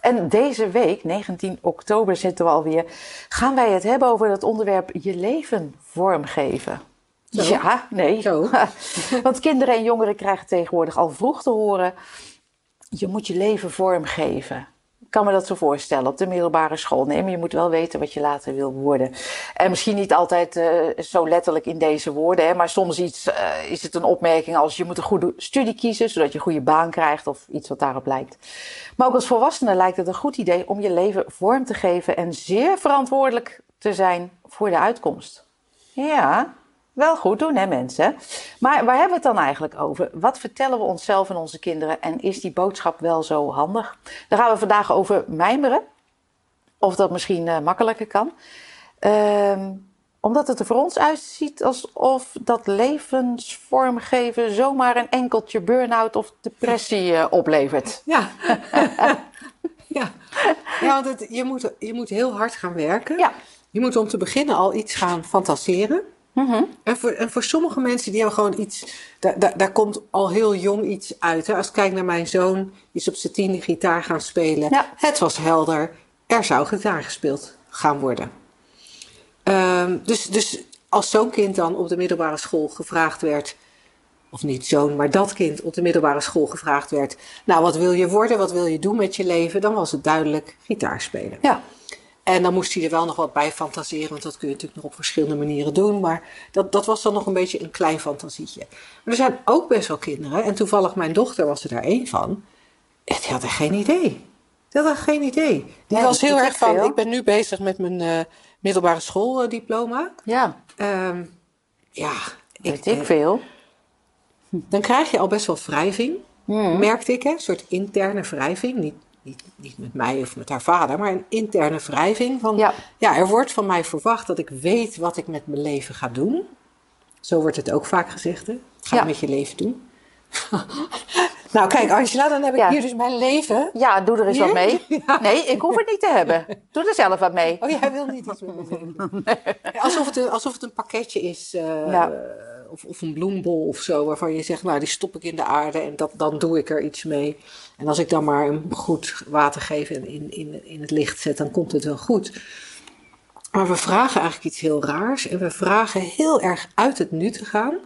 En deze week, 19 oktober zitten we alweer, gaan wij het hebben over het onderwerp je leven vormgeven. Zo? Ja, nee. Zo. Want kinderen en jongeren krijgen tegenwoordig al vroeg te horen, je moet je leven vormgeven. Kan me dat zo voorstellen op de middelbare school. Nee, maar je moet wel weten wat je later wil worden. En misschien niet altijd eh, zo letterlijk in deze woorden, hè, maar soms iets, eh, is het een opmerking als je moet een goede studie kiezen, zodat je een goede baan krijgt of iets wat daarop lijkt. Maar ook als volwassene lijkt het een goed idee om je leven vorm te geven en zeer verantwoordelijk te zijn voor de uitkomst. Ja, wel goed doen, hè mensen? Maar waar hebben we het dan eigenlijk over? Wat vertellen we onszelf en onze kinderen en is die boodschap wel zo handig? Daar gaan we vandaag over mijmeren. Of dat misschien eh, makkelijker kan. Ehm, omdat het er voor ons uitziet alsof dat levensvormgeven zomaar een enkeltje burn-out of depressie eh, oplevert. Ja. ja. ja, want het, je, moet, je moet heel hard gaan werken. Ja. Je moet om te beginnen al iets gaan fantaseren. Mhm. En, voor, en voor sommige mensen die hebben gewoon iets, daar, daar, daar komt al heel jong iets uit. Hè? Als ik kijk naar mijn zoon, die is op zijn tiende gitaar gaan spelen. Ja. Het was helder, er zou gitaar gespeeld gaan worden. Ehm, dus, dus als zo'n kind dan op de middelbare school gevraagd werd, of niet zo'n, maar dat kind op de middelbare school gevraagd werd, nou wat wil je worden, wat wil je doen met je leven, dan was het duidelijk gitaar spelen. Ja. En dan moest hij er wel nog wat bij fantaseren, want dat kun je natuurlijk nog op verschillende manieren doen. Maar dat, dat was dan nog een beetje een klein fantasietje. Maar er zijn ook best wel kinderen, en toevallig mijn dochter was er daar één van. Die had er geen idee. Die had er geen idee. Die was heel erg van, veel. ik ben nu bezig met mijn eh, middelbare schooldiploma. Ja, Ehm ja, weet eh, ik veel. dan krijg je al best wel wrijving, Mhm. merkte ik. Hè? Een soort interne wrijving. Niet, niet, niet met mij of met haar vader, maar een interne wrijving. Van, Ja. ja, er wordt van mij verwacht dat ik weet wat ik met mijn leven ga doen. Zo wordt het ook vaak gezegd. Hè? Ga Ja. met je leven doen. nou, kijk, Angela, dan heb ik Ja. hier dus mijn leven. Ja, doe er eens wat mee. Nee, ik hoef het niet te hebben. Doe er zelf wat mee. Oh, jij wil niet iets met mijn leven doen. Alsof het een, alsof het een pakketje is. eh. Of, of een bloembol of zo, waarvan je zegt, nou, die stop ik in de aarde en dat, dan doe ik er iets mee. En als ik dan maar een goed water geef en in, in, in het licht zet, dan komt het wel goed. Maar we vragen eigenlijk iets heel raars en we vragen heel erg uit het nu te gaan.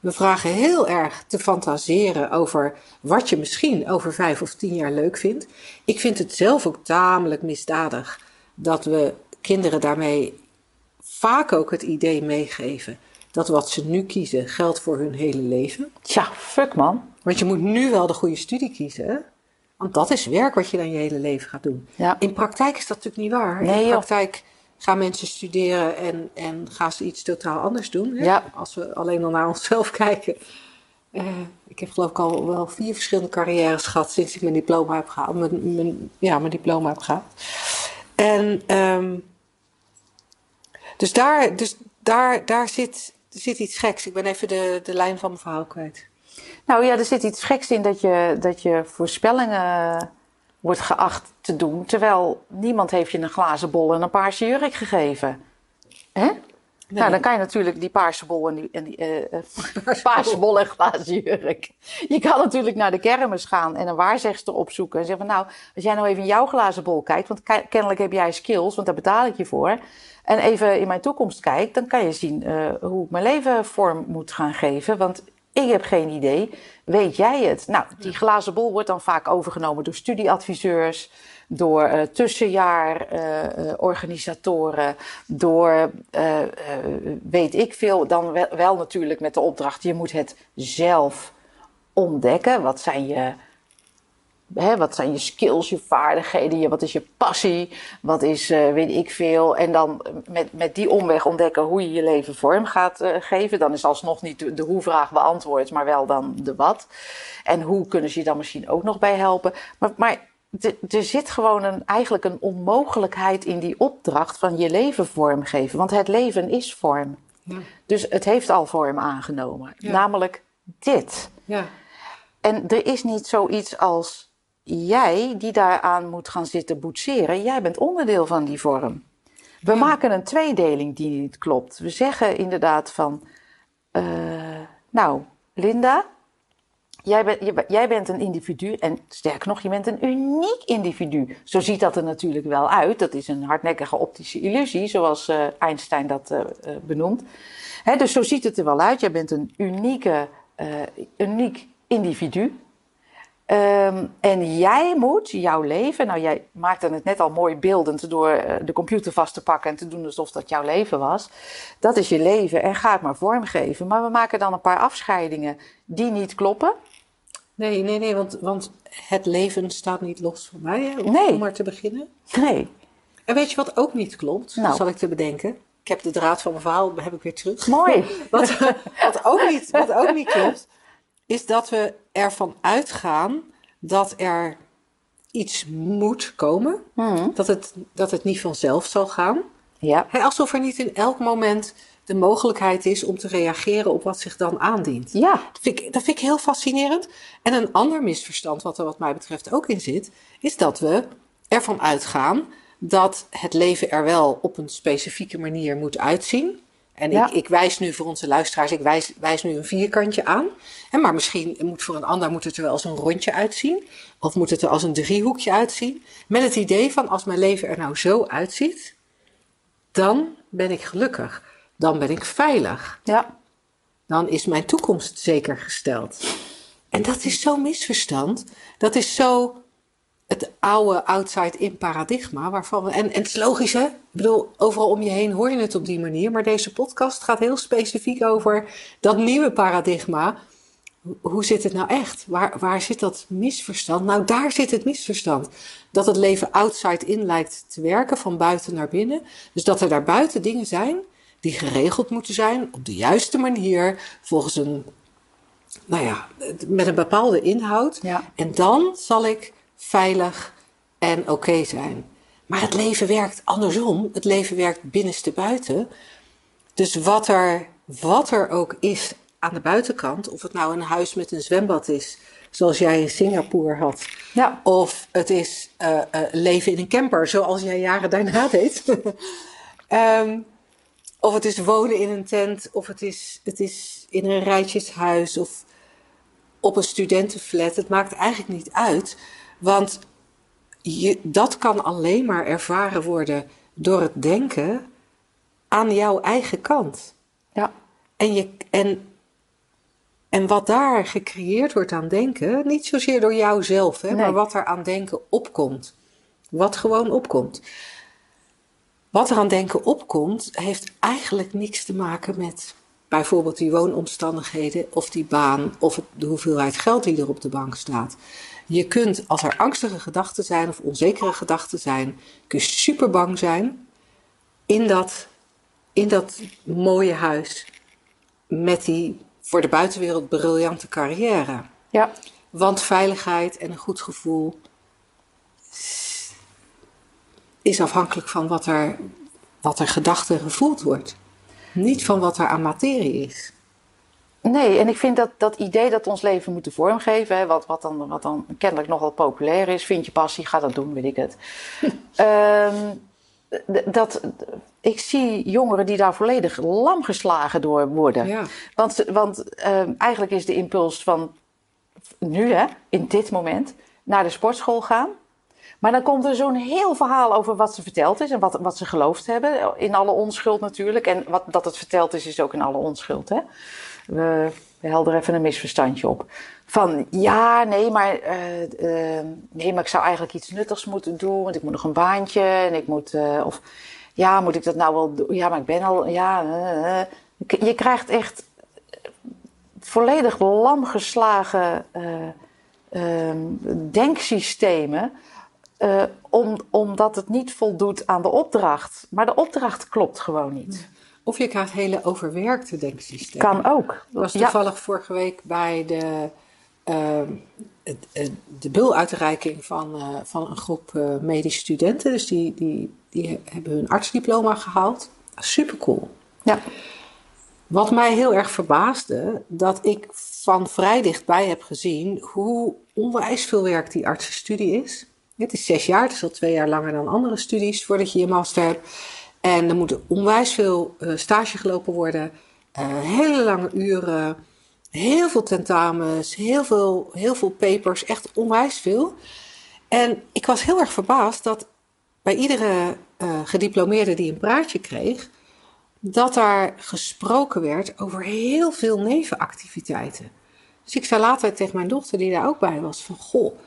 We vragen heel erg te fantaseren over wat je misschien over vijf of tien jaar leuk vindt. Ik vind het zelf ook tamelijk misdadig dat we kinderen daarmee vaak ook het idee meegeven dat wat ze nu kiezen geldt voor hun hele leven. Tja, fuck man. Want je moet nu wel de goede studie kiezen. hè? Want dat is werk wat je dan je hele leven gaat doen. Ja. In praktijk is dat natuurlijk niet waar. Nee, In joh. praktijk gaan mensen studeren en, en gaan ze iets totaal anders doen. Hè? Ja. Als we alleen al naar onszelf kijken. Eh, ik heb geloof ik al wel vier verschillende carrières gehad sinds ik mijn diploma heb gehaald. Mijn, mijn, ja, mijn diploma heb gehaald. En ehm, dus daar, dus daar, daar zit, zit iets geks. Ik ben even de, de lijn van mijn verhaal kwijt. Nou ja, er zit iets geks in dat je, dat je voorspellingen wordt geacht te doen. Terwijl niemand heeft je een glazen bol en een paarse jurk gegeven. Hè? Nou, dan kan je natuurlijk die paarse bol en die, en die eh, eh, paarse bol en glazen jurk. Je kan natuurlijk naar de kermis gaan en een waarzegster opzoeken. En zeggen van nou, als jij nou even in jouw glazen bol kijkt. Want ke- kennelijk heb jij skills, want daar betaal ik je voor. En even in mijn toekomst kijkt, dan kan je zien eh, hoe ik mijn leven vorm moet gaan geven. Want ik heb geen idee. Weet jij het? Nou, die glazen bol wordt dan vaak overgenomen door studieadviseurs, door eh tussenjaar-organisatoren, door eh, eh, weet ik veel. Dan wel, natuurlijk met de opdracht: je moet het zelf ontdekken. Wat zijn je. Wat zijn je skills, je vaardigheden, je, wat is je passie, wat is weet ik veel. En dan met, met die omweg ontdekken hoe je je leven vorm gaat geven. Dan is alsnog niet de, de hoe-vraag beantwoord, maar wel dan de wat. En hoe kunnen ze je dan misschien ook nog bij helpen. Maar, maar er zit gewoon een, eigenlijk een onmogelijkheid in die opdracht van je leven vormgeven. Want het leven is vorm. Ja. Dus het heeft al vorm aangenomen. Ja. Namelijk dit. Ja. En er is niet zoiets als jij die daaraan moet gaan zitten boetseren. Jij bent onderdeel van die vorm. We maken een tweedeling die niet klopt. We zeggen inderdaad van, eh, nou, Linda, jij, bent jij bent een individu en sterker nog, je bent een uniek individu. Zo ziet dat er natuurlijk wel uit. Dat is een hardnekkige optische illusie, zoals eh, Einstein dat eh, benoemt. Hè, dus zo ziet het er wel uit. Jij bent een unieke, uniek individu. Ehm, en jij moet jouw leven, nou jij maakte het net al mooi beeldend door de computer vast te pakken en te doen alsof dat jouw leven was. Dat is je leven en ga het maar vormgeven. Maar we maken dan een paar afscheidingen die niet kloppen. Nee, nee, nee, want, want het leven staat niet los van mij, hè, om, Nee. om maar te beginnen. Nee. En weet je wat ook niet klopt? Nou. Zal ik te bedenken. Ik heb de draad van mijn verhaal, heb ik weer terug. Mooi. Wat, wat, ook niet, wat ook niet klopt, is dat we ervan uitgaan dat er iets moet komen. Mhm. Dat, het, dat het niet vanzelf zal gaan. Ja. Alsof er niet in elk moment de mogelijkheid is om te reageren op wat zich dan aandient. Ja. Dat vind, ik, dat vind ik heel fascinerend. En een ander misverstand, wat er wat mij betreft ook in zit, is dat we ervan uitgaan dat het leven er wel op een specifieke manier moet uitzien. En Ja. ik, ik wijs nu voor onze luisteraars, ik wijs, wijs nu een vierkantje aan. En maar misschien moet voor een ander moet het er wel als een rondje uitzien. Of moet het er als een driehoekje uitzien. Met het idee van als mijn leven er nou zo uitziet, dan ben ik gelukkig. Dan ben ik veilig Ja. dan is mijn toekomst zeker gesteld. En dat is zo'n misverstand. Dat is zo het oude outside-in paradigma. Waarvan we, en, en het is logisch, hè? Ik bedoel, overal om je heen hoor je het op die manier. Maar deze podcast gaat heel specifiek over dat nieuwe paradigma. Hoe- zit het nou echt? Waar, waar zit dat misverstand? Nou, daar zit het misverstand. Dat het leven outside-in lijkt te werken, van buiten naar binnen. Dus dat er daarbuiten dingen zijn die geregeld moeten zijn op de juiste manier, volgens een, nou ja, met een bepaalde inhoud. Ja. En dan zal ik veilig en oké zijn. Maar het leven werkt andersom. Het leven werkt binnenste buiten. Dus wat er, wat er ook is aan de buitenkant, of het nou een huis met een zwembad is, zoals jij in Singapore had, Ja. of het is eh, eh, leven in een camper, zoals jij jaren daarna deed. Ehm, of het is wonen in een tent, of het is, het is in een rijtjeshuis, of op een studentenflat. Het maakt eigenlijk niet uit, want je, dat kan alleen maar ervaren worden door het denken aan jouw eigen kant. Ja. En, je, en, en wat daar gecreëerd wordt aan denken, niet zozeer door jouzelf, hè, Nee. maar wat er aan denken opkomt. Wat gewoon opkomt. Wat er aan denken opkomt, heeft eigenlijk niks te maken met bijvoorbeeld die woonomstandigheden of die baan of de hoeveelheid geld die er op de bank staat. Je kunt, als er angstige gedachten zijn of onzekere gedachten zijn, kun je super bang zijn in dat, in dat mooie huis met die voor de buitenwereld briljante carrière. Ja. Want veiligheid en een goed gevoel is afhankelijk van wat er, wat er gedacht en gevoeld wordt. Niet van wat er aan materie is. Nee, en ik vind dat dat idee dat we ons leven moeten vormgeven, hè, wat, wat, dan, wat dan kennelijk nogal populair is, vind je passie, ga dat doen, weet ik het. Ehm, dat, ik zie jongeren die daar volledig lam geslagen door worden. Ja. Want, want ehm, eigenlijk is de impuls van nu, hè, in dit moment, naar de sportschool gaan. Maar dan komt er zo'n heel verhaal over wat ze verteld is en wat, wat ze geloofd hebben. In alle onschuld natuurlijk. En wat, dat het verteld is, is ook in alle onschuld. Hè? We, we helderen even een misverstandje op. Van ja, nee maar, eh, eh, nee, maar ik zou eigenlijk iets nuttigs moeten doen. Want ik moet nog een baantje. En ik moet, eh, of ja, moet ik dat nou wel doen? Ja, maar ik ben al, ja. eh, eh. Je krijgt echt volledig lamgeslagen eh ehm, denksystemen. Eh, om, omdat het niet voldoet aan de opdracht. Maar de opdracht klopt gewoon niet. Of je krijgt hele overwerkte denksystemen. Kan ook. Ik was Ja. toevallig vorige week bij de ehm, de buluitreiking van, uh, van een groep uh, medische studenten. Dus die, die, die hebben hun artsdiploma gehaald. Super cool. Ja. Wat mij heel erg verbaasde, dat ik van vrij dichtbij heb gezien hoe onwijs veel werk die artsenstudie is. Het is zes jaar, het is al twee jaar langer dan andere studies voordat je je master hebt. En er moet onwijs veel uh, stage gelopen worden, hele lange uren heel veel tentamens, heel veel, heel veel papers, echt onwijs veel. En ik was heel erg verbaasd dat bij iedere uh, gediplomeerde die een praatje kreeg, dat daar gesproken werd over heel veel nevenactiviteiten. Dus ik zei later tegen mijn dochter, die daar ook bij was, van goh,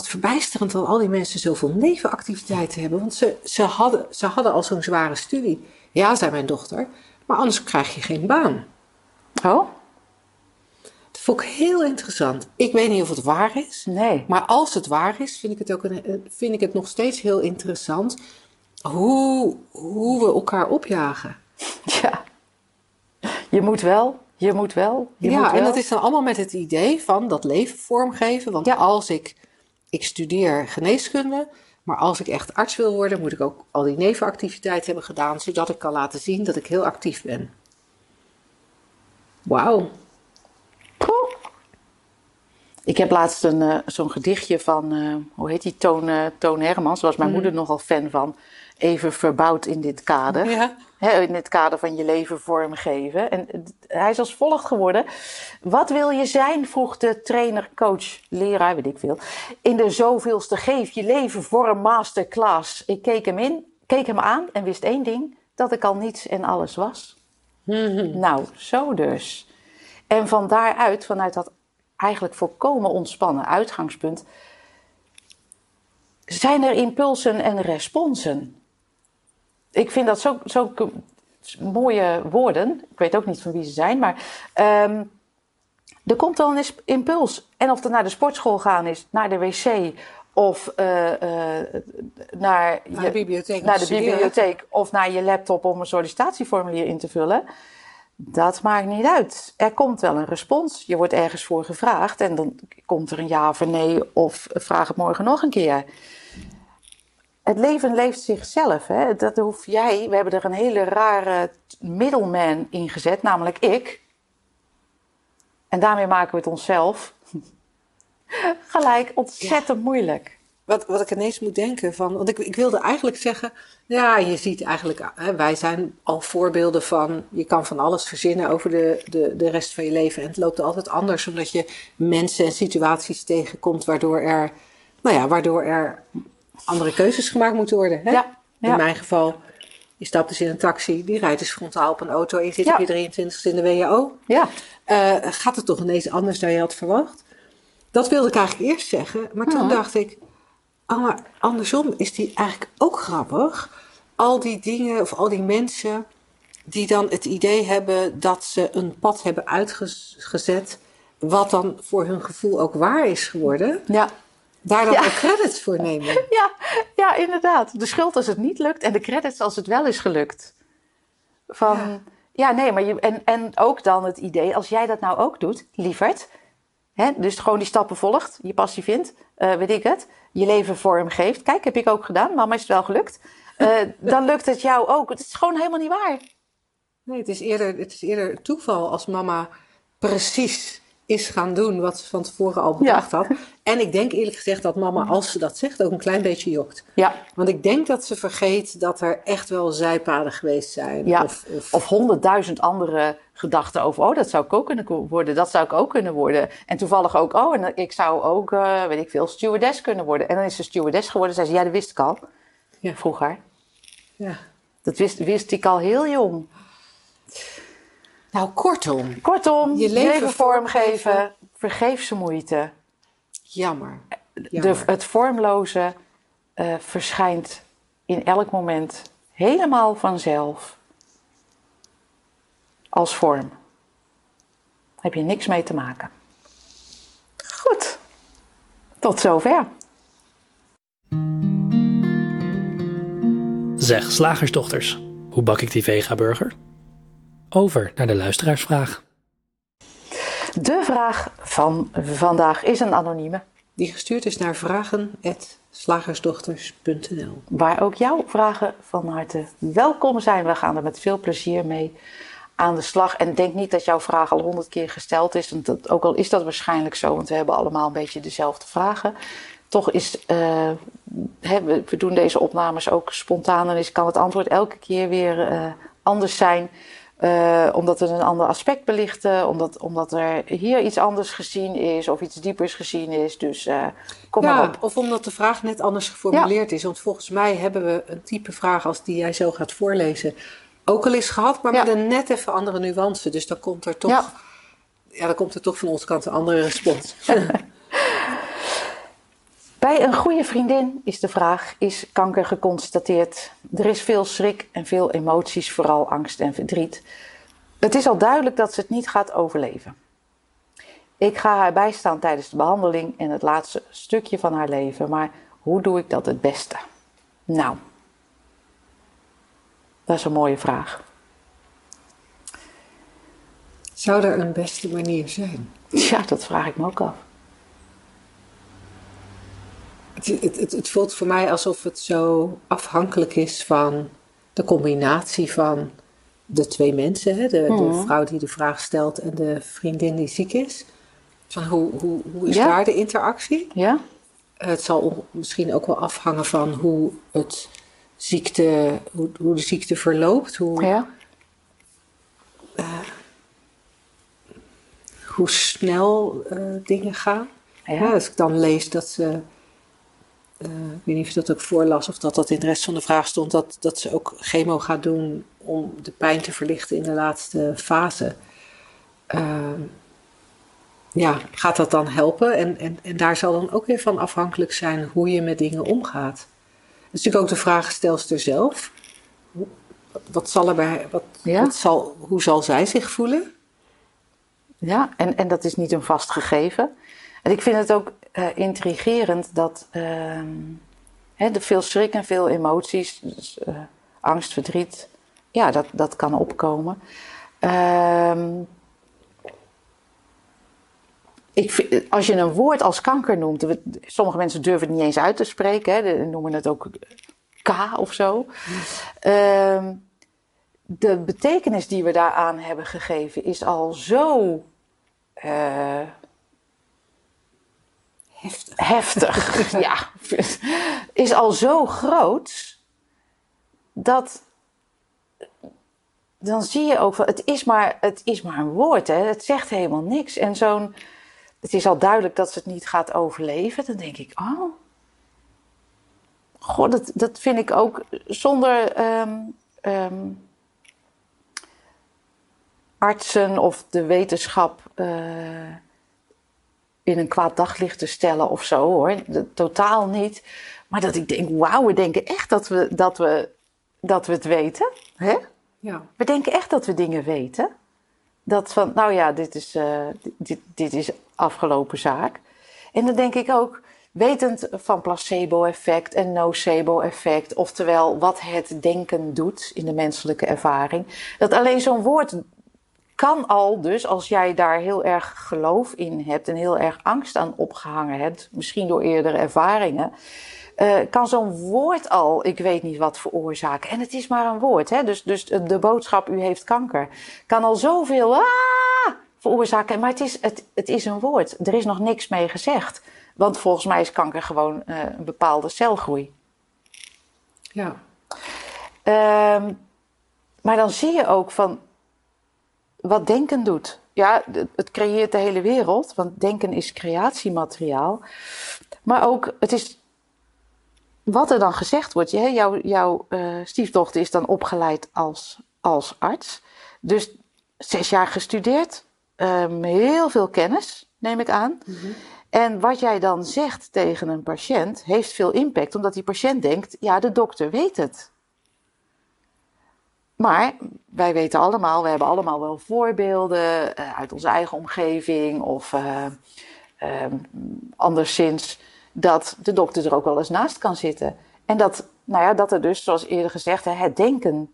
wat verbijsterend dat al die mensen zoveel nevenactiviteiten hebben. Want ze, ze, hadden, ze hadden al zo'n zware studie. Ja, zei mijn dochter, maar anders krijg je geen baan. Oh? Dat vond ik heel interessant. Ik weet niet of het waar is. Nee. Maar als het waar is, vind ik het, ook een, eh, vind ik het nog steeds heel interessant hoe, hoe we elkaar opjagen. Ja. Je moet wel, je moet wel. Je ja, moet wel. en dat is dan allemaal met het idee van dat leven vormgeven. Want Ja. als ik, ik studeer geneeskunde, maar als ik echt arts wil worden, moet ik ook al die nevenactiviteiten hebben gedaan, zodat ik kan laten zien dat ik heel actief ben. Wauw. Ik heb laatst een, eh, zo'n gedichtje van, eh, hoe heet die, Toon, eh, Toon Hermans. Was mijn moeder nogal fan van. Even verbouwd in dit kader. Ja. In het kader van je leven vormgeven. En hij is als volgt geworden. Wat wil je zijn? vroeg de trainer, coach, leraar, weet ik veel. In de zoveelste geef je leven vorm masterclass. Ik keek hem in, keek hem aan en wist één ding. Dat ik al niets en alles was. Nou, zo dus. En van daaruit, vanuit dat eigenlijk volkomen ontspannen uitgangspunt, zijn er impulsen en responsen. Ik vind dat zo, zo mooie woorden. Ik weet ook niet van wie ze zijn, maar ehm, er komt dan een impuls. En of het naar de sportschool gaan is, naar de wc of eh, eh, naar, Naar de je- bibliotheek. naar de bibliotheek of naar je laptop om een sollicitatieformulier in te vullen. Dat maakt niet uit. Er komt wel een respons. Je wordt ergens voor gevraagd en dan komt er een ja of een nee of vraag het morgen nog een keer. Het leven leeft zichzelf. Hè? Dat hoef jij. We hebben er een hele rare middleman in gezet, namelijk ik. En daarmee maken we het onszelf gelijk ontzettend moeilijk. Wat, wat ik ineens moet denken van. Want ik, ik wilde eigenlijk zeggen. Ja, je ziet eigenlijk. Hè, wij zijn al voorbeelden van. Je kan van alles verzinnen over de, de, de rest van je leven. En het loopt altijd anders. Omdat je mensen en situaties tegenkomt. Waardoor er. Nou ja, waardoor er andere keuzes gemaakt moeten worden. Hè? Ja. In mijn geval. Je stapt dus in een taxi. Die rijdt dus frontaal op een auto. En je zit op je 23ste in de WO. Ja, Eh, gaat het toch ineens anders dan je had verwacht? Dat wilde ik eigenlijk eerst zeggen, maar toen dacht ik, oh, maar andersom is die eigenlijk ook grappig. Al die dingen of al die mensen die dan het idee hebben dat ze een pad hebben uitgezet, wat dan voor hun gevoel ook waar is geworden, ja. Daar dan Ja. ook credits voor nemen. Ja, ja, inderdaad. De schuld als het niet lukt en de credits als het wel is gelukt. Van, ja, nee, maar je, en, en ook dan het idee, als jij dat nou ook doet, lieverd, hè, dus gewoon die stappen volgt, je passie vindt, eh, weet ik het, je leven vorm geeft. Kijk, heb ik ook gedaan, mama is het wel gelukt. Eh, dan lukt het jou ook. Het is gewoon helemaal niet waar. Nee, het is eerder, het is eerder toeval als mama precies is gaan doen wat ze van tevoren al bedacht had. En ik denk eerlijk gezegd dat mama, als ze dat zegt, ook een klein beetje jokt. Ja, Want ik denk dat ze vergeet dat er echt wel zijpaden geweest zijn. ja. Of, of, Of honderdduizend andere gedachten over, oh, dat zou ik ook kunnen worden, dat zou ik ook kunnen worden. En toevallig ook, oh, en ik zou ook, eh, weet ik veel, stewardess kunnen worden. En dan is ze stewardess geworden. Zei ze, ja, dat wist ik al, Ja. vroeger. ja. Dat wist, wist ik al heel jong. Nou, kortom, Kortom, Je leven leven, vormgeven, vergeef ze moeite. jammer. De, het vormloze eh, verschijnt in elk moment helemaal vanzelf als vorm. Daar heb je niks mee te maken. Goed, tot zover. Zeg, slagersdochters, hoe bak ik die vega-burger? Over naar de luisteraarsvraag. De vraag van vandaag is een anonieme. Die gestuurd is naar vragen.slagersdochters.nl. Waar ook jouw vragen van harte welkom zijn. We gaan er met veel plezier mee aan de slag. En denk niet dat jouw vraag al honderd keer gesteld is. Want dat, ook al is dat waarschijnlijk zo, want we hebben allemaal een beetje dezelfde vragen. Toch is, uh, we, we, doen deze opnames ook spontaan en is, kan het antwoord elke keer weer uh, anders zijn. Uh, omdat we een ander aspect belichten, omdat, omdat er hier iets anders gezien is of iets diepers gezien is. Dus uh, kom ja, maar op. Of omdat de vraag net anders geformuleerd ja. is. Want volgens mij hebben we een type vraag als die jij zo gaat voorlezen ook al eens gehad, maar ja. met een net even andere nuance. Dus dan komt er toch, ja. ja, dan komt er toch van onze kant een andere respons. Bij een goede vriendin is de vraag: is kanker geconstateerd? Er is veel schrik en veel emoties, vooral angst en verdriet. Het is al duidelijk dat ze het niet gaat overleven. Ik ga haar bijstaan tijdens de behandeling en het laatste stukje van haar leven, maar hoe doe ik dat het beste? Nou, dat is een mooie vraag. Zou er een beste manier zijn? Ja, dat vraag ik me ook af. Het, het, het, het, voelt voor mij alsof het zo afhankelijk is van de combinatie van de twee mensen, hè? De, Mhm. de vrouw die de vraag stelt en de vriendin die ziek is. Van hoe, hoe, hoe is Ja. daar de interactie? Ja? Het zal misschien ook wel afhangen van hoe, het ziekte, hoe, hoe de ziekte verloopt, hoe, Ja? hoe snel eh, dingen gaan. Ja. Ja, als ik dan lees dat ze, eh, ik weet niet of je dat ook voorlas of dat dat in de rest van de vraag stond, dat, dat ze ook chemo gaat doen om de pijn te verlichten in de laatste fase. Ehm, ja, gaat dat dan helpen? En, en, en daar zal dan ook weer van afhankelijk zijn hoe je met dingen omgaat. Dat is natuurlijk ook de vraagstelster zelf. Hoe- Wat zal er bij, wat, Ja. wat zal, hoe zal zij zich voelen? Ja, en, en dat is niet een vast gegeven. En ik vind het ook eh, intrigerend dat ehm er veel schrik en veel emoties, dus, eh, angst, verdriet, ja, dat, dat kan opkomen. Ehm, ik vind, als je een woord als kanker noemt, sommige mensen durven het niet eens uit te spreken, hè, de- noemen het ook K of zo. Ehm, de betekenis die we daaraan hebben gegeven is al zo eh, Heftig. heftig. ja, is al zo groot dat dan zie je ook van het is maar, het is maar een woord, hè? het zegt helemaal niks. En zo'n, het is al duidelijk dat ze het niet gaat overleven. Dan denk ik, oh, god, dat, dat vind ik ook zonder ehm, ehm, artsen of de wetenschap eh, in een kwaad daglicht te stellen of zo hoor. Totaal niet. Maar dat ik denk, wauw, we denken echt dat we, dat we, dat we het weten. Hè? Ja. We denken echt dat we dingen weten. Dat van, nou ja, dit is, eh, dit, dit is afgelopen zaak. En dan denk ik ook, wetend van placebo-effect en nocebo-effect, oftewel wat het denken doet in de menselijke ervaring, dat alleen zo'n woord kan al dus, als jij daar heel erg geloof in hebt en heel erg angst aan opgehangen hebt, misschien door eerdere ervaringen, eh, kan zo'n woord al, ik weet niet wat, veroorzaken. En het is maar een woord, hè? Dus, dus de boodschap, u heeft kanker, kan al zoveel ah, veroorzaken. Maar het is, het, het is een woord, er is nog niks mee gezegd. Want volgens mij is kanker gewoon eh, een bepaalde celgroei. Ja. Ehm, maar dan zie je ook van wat denken doet. Ja, het creëert de hele wereld, want denken is creatiemateriaal. Maar ook, het is wat er dan gezegd wordt. hè, Jouw, jouw eh, stiefdochter is dan opgeleid als, als arts. Dus zes jaar gestudeerd, ehm, heel veel kennis, neem ik aan. En wat jij dan zegt tegen een patiënt heeft veel impact, omdat die patiënt denkt: ja, de dokter weet het. Maar wij weten allemaal, we hebben allemaal wel voorbeelden eh, uit onze eigen omgeving of eh, ehm, anderszins, dat de dokter er ook wel eens naast kan zitten. En dat, nou ja, dat er dus, zoals eerder gezegd, het denken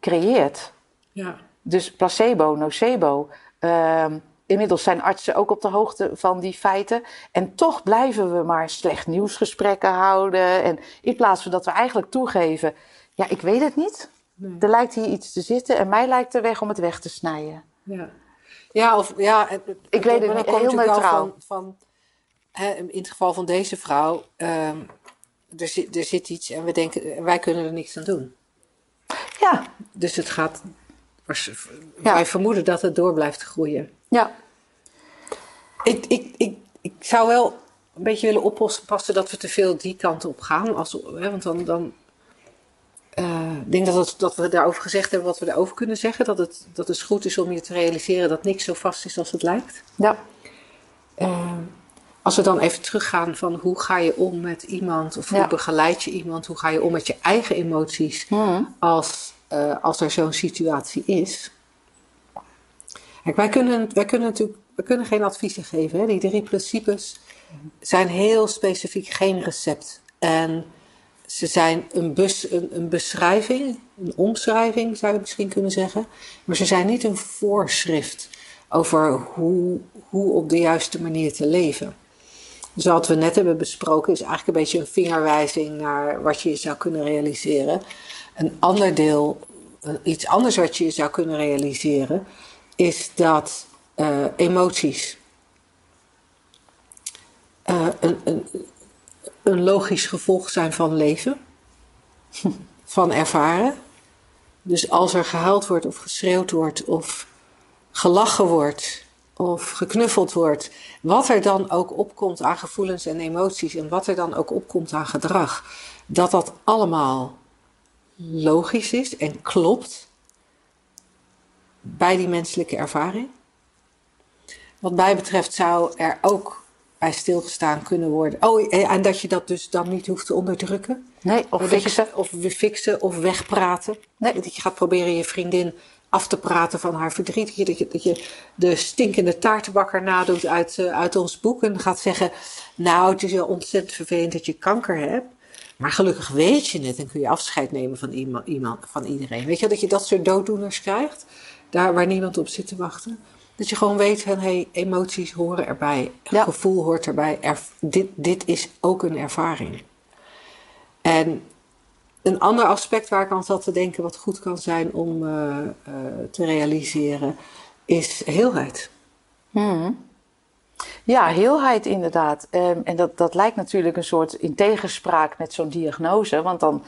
creëert. Ja. Dus placebo, nocebo. ehm, inmiddels zijn artsen ook op de hoogte van die feiten. En toch blijven we maar slecht nieuwsgesprekken houden. En in plaats van dat we eigenlijk toegeven, ja, ik weet het niet. Nee. Er lijkt hier iets te zitten en mij lijkt de weg om het weg te snijden. Ja, ja of ja. het- het- Ik weet het niet, heel neutraal. Van, van, hè, in het geval van deze vrouw, ehm, er, zit, er zit iets en we denken, wij kunnen er niks aan doen. Ja, Dus het gaat. Ja. Wij vermoeden dat het door blijft groeien. ja, Ik, ik, ik, ik zou wel een beetje willen oppassen dat we te veel die kant op gaan. Als, hè, want dan. dan eh, ik denk dat, het, dat we daarover gezegd hebben wat we daarover kunnen zeggen. Dat het, dat het goed is om je te realiseren dat niks zo vast is als het lijkt. ja, Eh, als we dan even teruggaan van hoe ga je om met iemand, of hoe Ja. begeleid je iemand, hoe ga je om met je eigen emoties Mhm. als, eh, als er zo'n situatie is. Kijk, wij kunnen, wij kunnen natuurlijk we kunnen geen adviezen geven. Hè? Die drie principes zijn heel specifiek geen recept. En ze zijn een, bus, een, een beschrijving, een omschrijving zou je misschien kunnen zeggen. Maar ze zijn niet een voorschrift over hoe, hoe op de juiste manier te leven. Dus wat we net hebben besproken is eigenlijk een beetje een vingerwijzing naar wat je zou kunnen realiseren. Een ander deel, eh, iets anders wat je zou kunnen realiseren, is dat eh, emoties eh, een, een, een logisch gevolg zijn van leven, van ervaren. Dus als er gehuild wordt of geschreeuwd wordt of gelachen wordt of geknuffeld wordt, wat er dan ook opkomt aan gevoelens en emoties en wat er dan ook opkomt aan gedrag, dat dat allemaal logisch is en klopt bij die menselijke ervaring. Wat mij betreft zou er ook bij stilgestaan kunnen worden. Oh, en dat je dat dus dan niet hoeft te onderdrukken. nee, of je- fixen. Of fixen of wegpraten. Nee. Dat je gaat proberen je vriendin af te praten van haar verdriet. Dat je, dat je, de stinkende taartenbakker nadoet uit, eh, uit ons boek. En gaat zeggen, nou het is wel ontzettend vervelend dat je kanker hebt. Maar gelukkig weet je het en kun je afscheid nemen van, iemand, iemand, van iedereen. Weet je dat je dat soort dooddoeners krijgt? Daar waar niemand op zit te wachten. Dat je gewoon weet van, hey, emoties horen erbij. Ja. Gevoel hoort erbij. Dit, dit is ook een ervaring. En een ander aspect waar ik aan zat te denken, wat goed kan zijn om eh, eh, te realiseren, is heelheid. Mhm. Ja, heelheid inderdaad. Ehm, en dat, dat lijkt natuurlijk een soort in tegenspraak met zo'n diagnose. Want dan,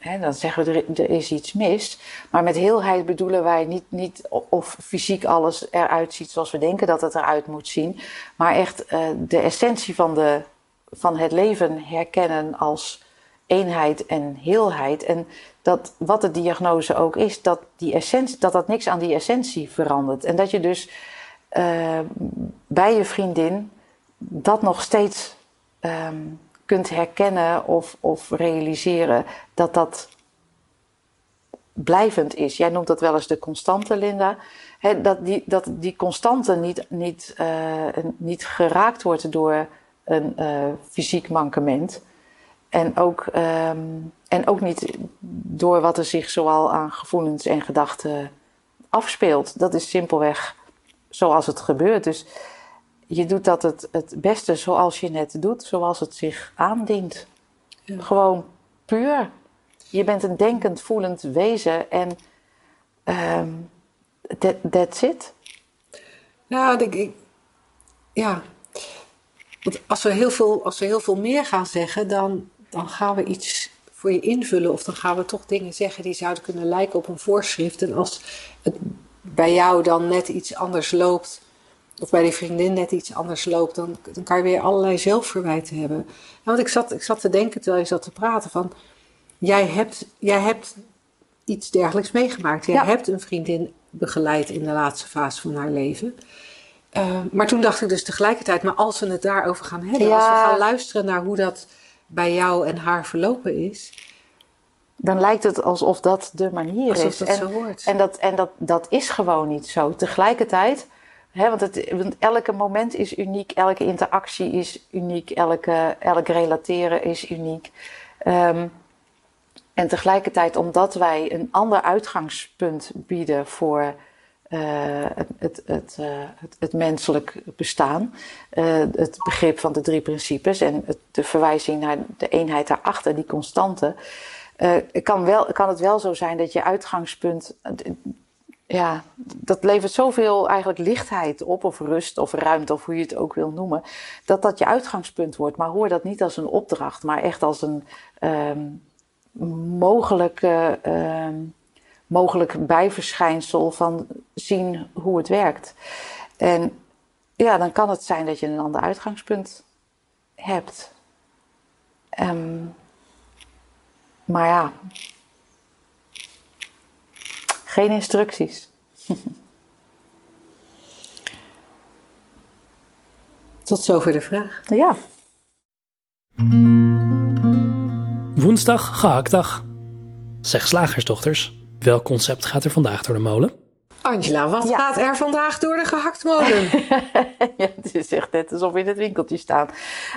hè, dan zeggen we er, is iets mis. Maar met heelheid bedoelen wij niet, niet of fysiek alles eruit ziet zoals we denken dat het eruit moet zien. Maar echt eh, de essentie van, de, van het leven herkennen als eenheid en heelheid. En dat wat de diagnose ook is, dat, die essentie, dat dat niks aan die essentie verandert. En dat je dus eh, bij je vriendin dat nog steeds ehm, kunt herkennen of, of realiseren dat dat blijvend is. Jij noemt dat wel eens de constante, Linda. Dat, die, dat die constante niet, niet, eh, niet geraakt wordt door een eh, fysiek mankement. En ook, ehm, en ook niet door wat er zich zoal aan gevoelens en gedachten afspeelt. Dat is simpelweg zoals het gebeurt. Dus je doet dat het, het beste zoals je het doet, zoals het zich aandient. Ja. Gewoon puur. Je bent een denkend, voelend wezen en ehm that, that's it. Ja, denk ik. Ja. Want als we heel veel, als we heel veel meer gaan zeggen, dan, dan gaan we iets voor je invullen. Of dan gaan we toch dingen zeggen die zouden kunnen lijken op een voorschrift. En als het bij jou dan net iets anders loopt, of bij die vriendin net iets anders loopt, dan, dan kan je weer allerlei zelfverwijten hebben. Nou, want ik zat, ik zat te denken terwijl je zat te praten van, jij hebt, jij hebt iets dergelijks meegemaakt. Jij Ja. hebt een vriendin begeleid in de laatste fase van haar leven. Uh, maar toen dacht ik dus tegelijkertijd, maar als we het daarover gaan hebben, Ja. als we gaan luisteren naar hoe dat bij jou en haar verlopen is, Dan lijkt het alsof dat de manier alsof is. dat en zo wordt. en, dat, en dat, dat is gewoon niet zo. Tegelijkertijd, want, het, want elke moment is uniek, elke interactie is uniek, elke, elk relateren is uniek. Ehm, en tegelijkertijd, omdat wij een ander uitgangspunt bieden voor het, het, het, het, het, menselijk bestaan. het begrip van de drie principes en de verwijzing naar de eenheid daarachter, die constante. kan, wel, kan het wel zo zijn dat je uitgangspunt ja, dat levert zoveel eigenlijk lichtheid op, of rust, of ruimte, of hoe je het ook wil noemen, dat dat je uitgangspunt wordt. Maar hoor dat niet als een opdracht, maar echt als een um, mogelijk, um, mogelijk bijverschijnsel van zien hoe het werkt. En ja, dan kan het zijn dat je een ander uitgangspunt hebt. Um, maar ja, geen instructies. Tot zover de vraag. Ja. Woensdag, gehaktdag. Zeg slagersdochters, welk concept gaat er vandaag door de molen? Angela, wat gaat er vandaag door de gehaktmolen? ja, het is echt net alsof we in het winkeltje staan.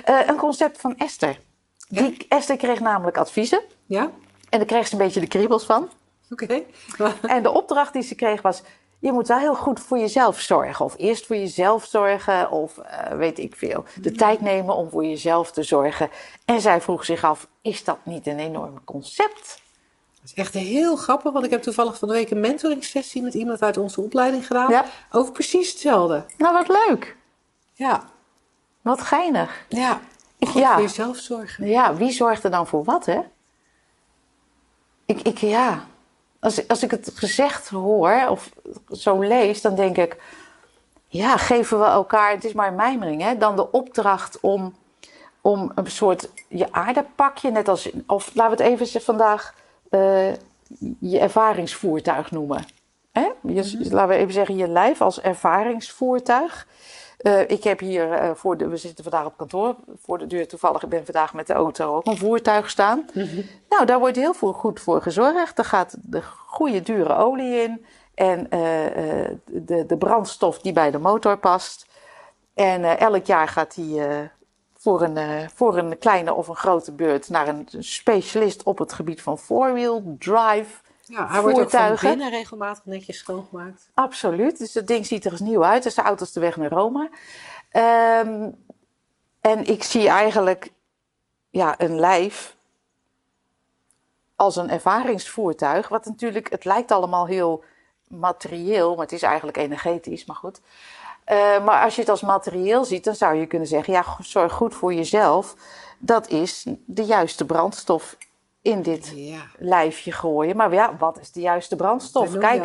Uh, een concept van Esther. Die, Esther kreeg namelijk adviezen. Ja? En daar kreeg ze een beetje de kriebels van. Oké. en de opdracht die ze kreeg was: je moet wel heel goed voor jezelf zorgen. Of eerst voor jezelf zorgen, of uh, weet ik veel. De tijd nemen om voor jezelf te zorgen. En zij vroeg zich af: is dat niet een enorm concept? Dat is echt heel grappig, want ik heb toevallig van de week een mentoring-sessie met iemand uit onze opleiding gedaan. Ja. Over precies hetzelfde. Nou, wat leuk. Ja. Wat geinig. Ja. ja. voor jezelf zorgen. Ja, wie zorgt er dan voor wat, hè? Ik, ik ja als, als ik het gezegd hoor of zo lees, dan denk ik, ja, geven we elkaar, het is maar een mijmering, hè, dan de opdracht om, om een soort je aardepakje, net als, of laten we het even vandaag uh, je ervaringsvoertuig noemen. Hè? Je, mhm. Laten we even zeggen, je lijf als ervaringsvoertuig. Uh, ik heb hier uh, voor de, we zitten vandaag op kantoor voor de deur toevallig. Ik ben vandaag met de auto ook een voertuig staan. Mhm. Nou, daar wordt heel veel goed voor gezorgd. Er gaat de goede dure olie in en uh, de, de brandstof die bij de motor past. En elk jaar gaat die voor, een, voor een kleine of een grote beurt naar een specialist op het gebied van four-wheel drive. Ja, hij wordt ook van binnen regelmatig netjes schoongemaakt. Absoluut. Dus dat ding ziet er eens nieuw uit. Dus de auto is de weg naar Rome. Um, en ik zie eigenlijk ja, een lijf als een ervaringsvoertuig. Wat natuurlijk, het lijkt allemaal heel materieel, maar het is eigenlijk energetisch, maar goed. Uh, maar als je het als materieel ziet, dan zou je kunnen zeggen: ja, zorg goed voor jezelf. Dat is de juiste brandstof in dit lijfje gooien. Maar ja, wat is de juiste brandstof? Kijk,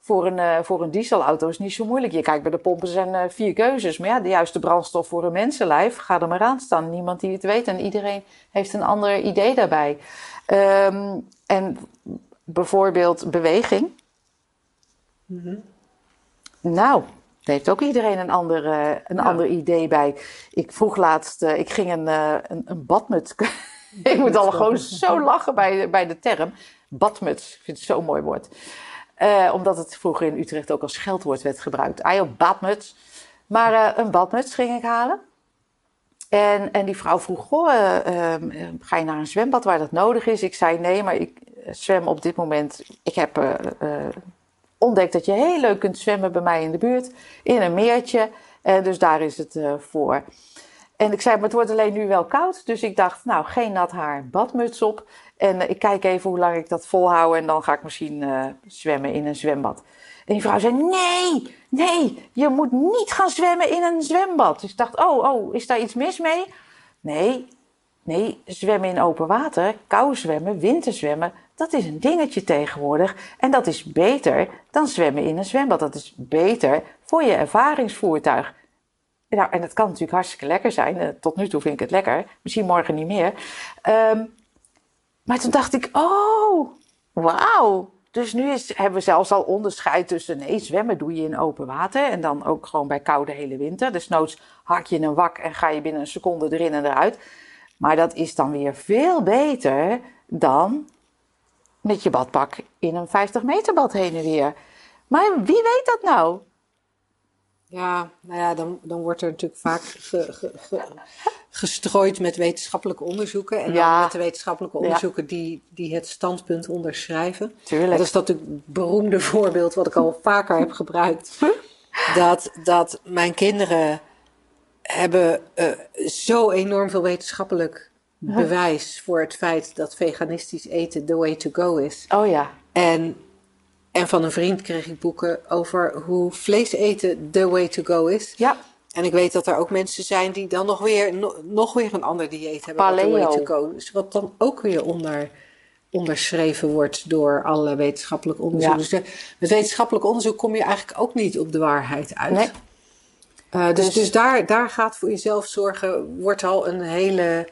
Voor, een, uh, voor een dieselauto is niet zo moeilijk. Je kijkt bij de pompen zijn uh, vier keuzes. Maar ja, de juiste brandstof voor een mensenlijf, ga er maar aan staan. Niemand die het weet en iedereen heeft een ander idee daarbij. Um, en bijvoorbeeld beweging. Mm Nou, daar heeft ook iedereen een ander, uh, een ander idee bij. Ik vroeg laatst, ik ging een, een, een badmuts ik moet al gewoon zo lachen bij, bij de term. Badmuts, ik vind het zo'n mooi woord. Uh, omdat het vroeger in Utrecht ook als scheldwoord werd gebruikt. Ah joh, badmuts. Maar uh, een badmuts ging ik halen. En, en die vrouw vroeg, goh, uh, ga je naar een zwembad waar dat nodig is? Ik zei nee, maar ik zwem op dit moment. Ik heb ontdekt dat je heel leuk kunt zwemmen bij mij in de buurt. In een meertje. En dus daar is het voor. En ik zei, maar het wordt alleen nu wel koud. Dus ik dacht, nou, geen nat haar, badmuts op. En uh, ik kijk even hoe lang ik dat volhoud. En dan ga ik misschien uh, zwemmen in een zwembad. En die vrouw zei, nee, nee, je moet niet gaan zwemmen in een zwembad. Dus ik dacht, oh, oh, is daar iets mis mee? Nee, nee, zwemmen in open water, kou zwemmen, winterzwemmen, dat is een dingetje tegenwoordig. En dat is beter dan zwemmen in een zwembad. Dat is beter voor je ervaringsvoertuig. Nou, en het kan natuurlijk hartstikke lekker zijn. Eh, tot nu toe vind ik het lekker. Misschien morgen niet meer. Um, maar toen dacht ik, oh, wauw. Dus nu is, hebben we zelfs al onderscheid tussen nee, zwemmen doe je in open water. En dan ook gewoon bij koude hele winter. Dus noods hak je een wak en ga je binnen een seconde erin en eruit. Maar dat is dan weer veel beter dan met je badpak in een 50 meter bad heen en weer. Maar wie weet dat nou? Ja, nou ja, dan, dan wordt er natuurlijk vaak gestrooid met wetenschappelijke onderzoeken. En Ja. dan met de wetenschappelijke Ja. onderzoeken die, die het standpunt onderschrijven. Tuurlijk. Dat is dat natuurlijk beroemde voorbeeld wat ik al vaker heb gebruikt. Dat, dat mijn kinderen hebben eh, zo enorm veel wetenschappelijk bewijs voor het feit dat veganistisch eten the way to go is. Oh ja. En, en van een vriend kreeg ik boeken over hoe vlees eten the way to go is. Ja. En ik weet dat er ook mensen zijn die dan nog weer, no- nog weer een ander dieet hebben. the way Paleo. to go. Dus wat dan ook weer onder, onderschreven wordt door alle wetenschappelijk onderzoek. Ja. Dus de- met wetenschappelijk onderzoek kom je eigenlijk ook niet op de waarheid uit. Nee. Eh, dus Dus- dus daar, daar gaat voor jezelf zorgen, wordt al een hele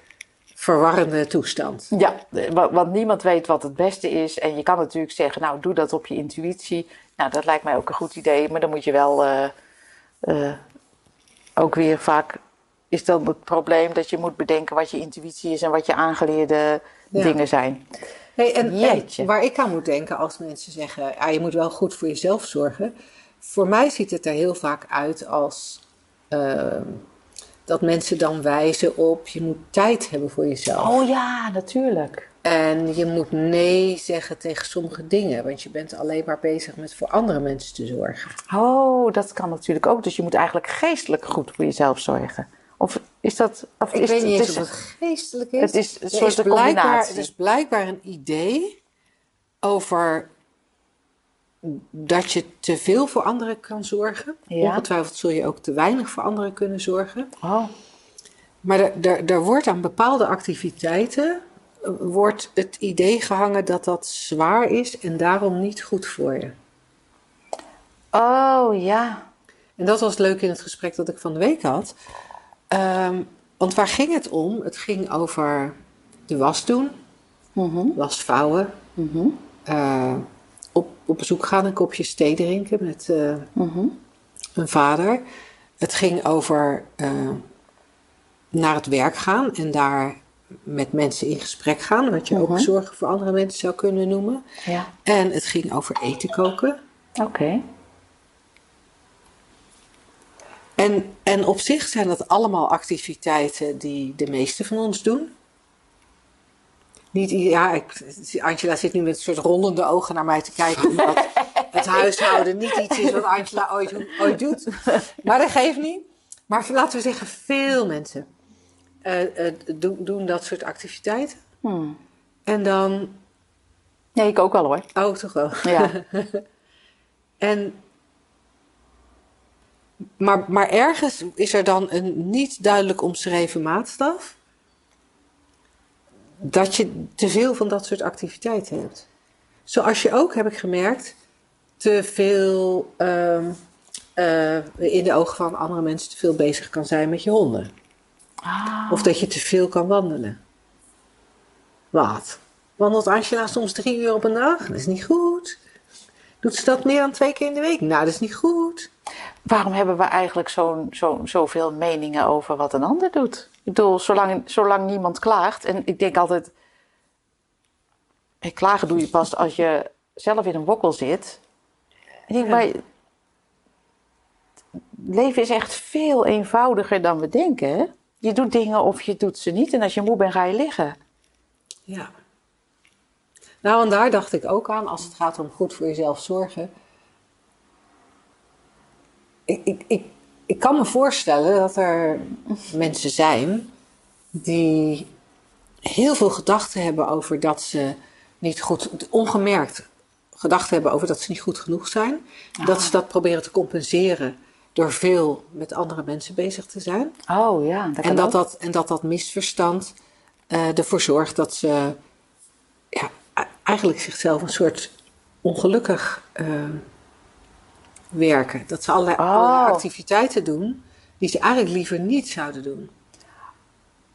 verwarrende toestand. Ja, wa- want niemand weet wat het beste is. En je kan natuurlijk zeggen, nou, doe dat op je intuïtie. Nou, dat lijkt mij ook een goed idee. Maar dan moet je wel eh, eh, ook weer vaak... Is dan het probleem dat je moet bedenken wat je intuïtie is... en wat je aangeleerde Ja. dingen zijn. Hey, en, waar ik aan moet denken als mensen zeggen, ja, je moet wel goed voor jezelf zorgen. Voor mij ziet het er heel vaak uit als ehm, dat mensen dan wijzen op, je moet tijd hebben voor jezelf. Oh ja, natuurlijk. En je moet nee zeggen tegen sommige dingen, want je bent alleen maar bezig met voor andere mensen te zorgen. Oh, dat kan natuurlijk ook. Dus je moet eigenlijk geestelijk goed voor jezelf zorgen. Of is dat... Of Ik is weet niet het eens is- of het geestelijk is. Het is een soort is blijkbaar, combinatie. er is blijkbaar een idee over dat je te veel voor anderen kan zorgen. Ja. Ongetwijfeld zul je ook te weinig voor anderen kunnen zorgen. Oh, Maar er wordt aan bepaalde activiteiten eh, wordt het idee gehangen dat dat zwaar is en daarom niet goed voor je. oh ja. En dat was leuk in het gesprek dat ik van de week had. Ehm, want waar ging het om? Het ging over de was doen, Mhm, was vouwen, mhm, eh, op, op bezoek gaan, een kopje thee drinken met eh, mhm. mijn vader. Het ging over eh, naar het werk gaan en daar met mensen in gesprek gaan, wat je ook Mhm. zorgen voor andere mensen zou kunnen noemen. Ja, En het ging over eten koken. oké. En, en op zich zijn dat allemaal activiteiten die de meeste van ons doen. Niet, ja, ik, Angela zit nu met een soort rollende ogen naar mij te kijken. Omdat het huishouden niet iets is wat Angela ooit, ooit doet. Maar dat geeft niet. Maar laten we zeggen, veel mensen eh, eh, doen, doen dat soort activiteiten. Hmm. En dan, Nee, ik ook wel hoor. oh toch wel. Ja. En, maar, maar ergens is er dan een niet duidelijk omschreven maatstaf. Dat je te veel van dat soort activiteiten hebt. Zoals je ook, heb ik gemerkt, te veel ehm, eh, in de ogen van andere mensen te veel bezig kan zijn met je honden. Ah. Of dat je te veel kan wandelen. Wat? Wandelt Angela soms drie uur op een dag? Dat is niet goed. Doet ze dat meer dan twee keer in de week? Nou, dat is niet goed. Waarom hebben we eigenlijk zo'n zo, zoveel meningen over wat een ander doet? Ik bedoel, zolang, zolang niemand klaagt. En ik denk altijd. Klagen doe je pas als je zelf in een wokkel zit. Ik denk, maar. Leven is echt veel eenvoudiger dan we denken. Je doet dingen of je doet ze niet. En als je moe bent, ga je liggen. Ja. Nou, en daar dacht ik ook aan als het gaat om goed voor jezelf zorgen. Ik, ik, ik, ik kan me voorstellen dat er mensen zijn die heel veel gedachten hebben over dat ze niet goed, ongemerkt gedachten hebben over dat ze niet goed genoeg zijn. Dat ze dat proberen te compenseren door veel met andere mensen bezig te zijn. Oh ja, dat En dat ook. dat, en dat dat misverstand eh, ervoor zorgt dat ze ja, eigenlijk zichzelf een soort ongelukkig eh, werken. Dat ze allerlei, Oh. allerlei activiteiten doen die ze eigenlijk liever niet zouden doen.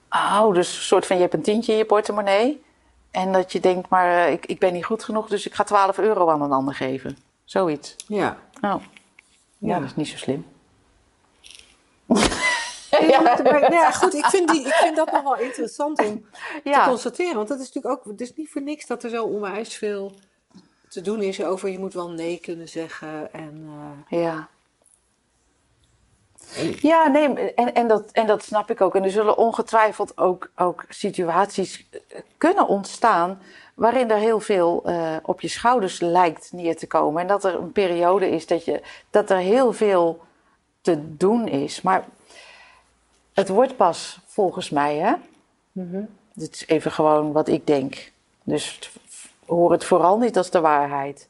Oh, dus een soort van je hebt een tientje in je portemonnee. En dat je denkt, maar eh, ik, ik ben niet goed genoeg, dus ik ga 12 euro aan een ander geven. Zoiets. Ja. Oh. Ja, Ja. dat is niet zo slim. Ja, maar, nou ja, goed, ik vind, die, ik vind dat nog wel interessant om te constateren. Want dat is natuurlijk ook, het is niet voor niks dat er zo onwijs veel te doen is over je moet wel nee kunnen zeggen. En, eh, Ja. Ja, nee, en, en, dat, en dat snap ik ook. En er zullen ongetwijfeld ook, ook situaties kunnen ontstaan waarin er heel veel uh, op je schouders lijkt neer te komen. En dat er een periode is dat, je, dat er heel veel te doen is. Maar het wordt pas volgens mij, hè? Mm Dit is even gewoon wat ik denk. Dus hoor het vooral niet als de waarheid.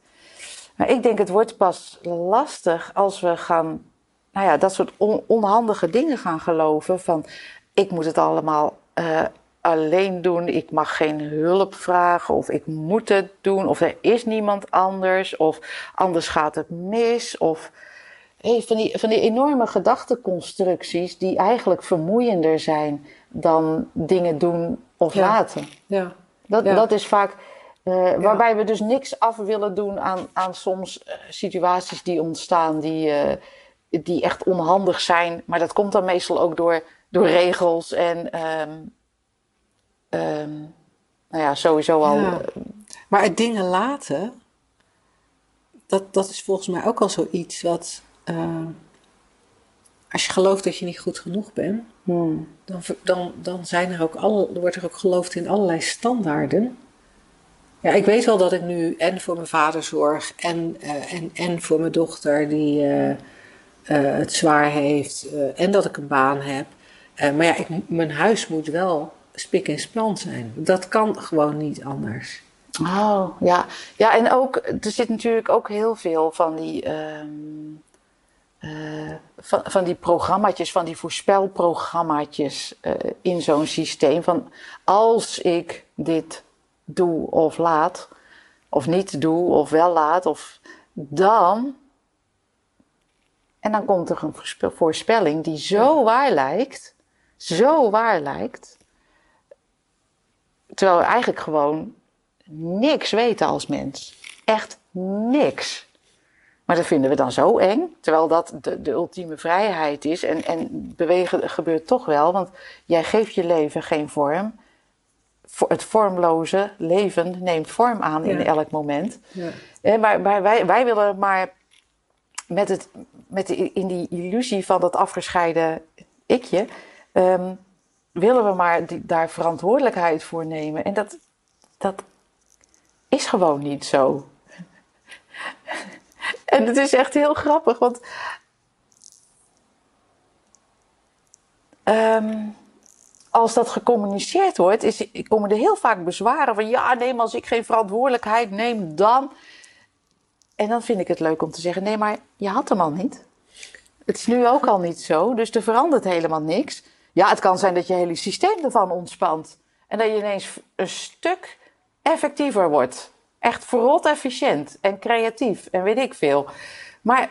Maar ik denk het wordt pas lastig als we gaan, nou ja, dat soort onhandige dingen gaan geloven. Van ik moet het allemaal uh, alleen doen, ik mag geen hulp vragen, of ik moet het doen, of er is niemand anders, of anders gaat het mis. Of hey, van, die, van die enorme gedachteconstructies die eigenlijk vermoeiender zijn dan dingen doen of laten. Ja. Dat, dat is vaak. Uh, waarbij we dus niks af willen doen aan, aan soms uh, situaties die ontstaan, die, uh, die echt onhandig zijn. Maar dat komt dan meestal ook door, door regels en um, um, nou ja, sowieso al. Ja. Maar het dingen laten, dat, dat is volgens mij ook al zoiets wat. als je gelooft dat je niet goed genoeg bent, hmm. dan, dan, dan zijn er ook alle, wordt er ook geloofd in allerlei standaarden. Ja, ik weet wel dat ik nu en voor mijn vader zorg en, uh, en, en voor mijn dochter die uh, uh, het zwaar heeft en dat ik een baan heb. maar ja, ik, mijn huis moet wel spik en span zijn. Dat kan gewoon niet anders. Oh, ja. Ja, en ook, er zit natuurlijk ook heel veel van die, um, van, van die programmaatjes, van die voorspelprogrammaatjes in zo'n systeem. Van als ik dit doe of laat, of niet doe of wel laat, of dan. En dan komt er een voorspelling die zo waar lijkt, zo waar lijkt, terwijl we eigenlijk gewoon niks weten als mens. Echt niks. Maar dat vinden we dan zo eng, terwijl dat de, de ultieme vrijheid is. En, en bewegen gebeurt toch wel, want jij geeft je leven geen vorm het vormloze leven neemt vorm aan in elk moment. Ja. Maar, maar wij, wij willen maar met het, met de, in die illusie van dat afgescheiden ikje, um, willen we maar die, daar verantwoordelijkheid voor nemen. En dat, dat is gewoon niet zo. en het is echt heel grappig, want. Um, als dat gecommuniceerd wordt, is, komen er heel vaak bezwaren van ja, nee, maar als ik geen verantwoordelijkheid neem, dan. En dan vind ik het leuk om te zeggen: nee, maar je had hem al niet. Het is nu ook al niet zo, dus er verandert helemaal niks. Ja, het kan zijn dat je hele systeem ervan ontspant en dat je ineens een stuk effectiever wordt. Echt verrot efficiënt en creatief en weet ik veel. Maar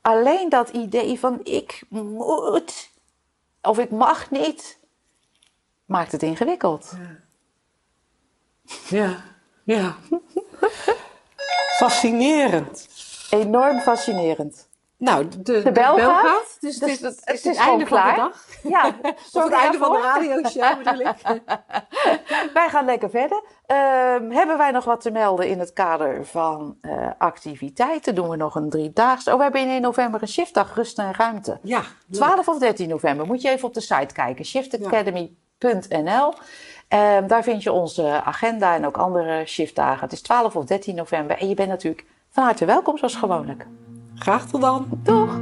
alleen dat idee van ik moet of ik mag niet, maakt het ingewikkeld. Ja, ja. ja. Fascinerend. Enorm fascinerend. Nou, de, de, bel, gaat. Dus, dus, het, het, is, het einde van de dag. Ja, of het einde van de radioshow bedoel ik. wij gaan lekker verder. Um, hebben wij nog wat te melden in het kader van uh, activiteiten? Doen we nog een driedaagse? Oh, we hebben in 1 november een shiftdag rust en ruimte. Ja. 12 of 13 november. Moet je even op de site kijken. shiftacademy.nl um, ehm, Daar vind je onze agenda en ook andere shiftdagen. Het is 12 of 13 november. En je bent natuurlijk van harte welkom zoals gewoonlijk. Graag tot dan. Doeg!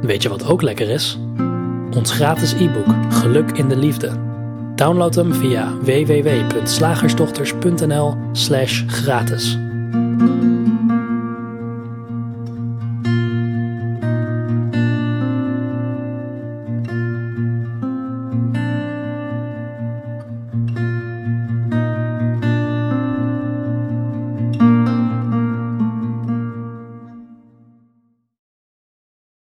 Weet je wat ook lekker is? Ons gratis e-book Geluk in de Liefde. Download hem via www.slagersdochters.nl/gratis.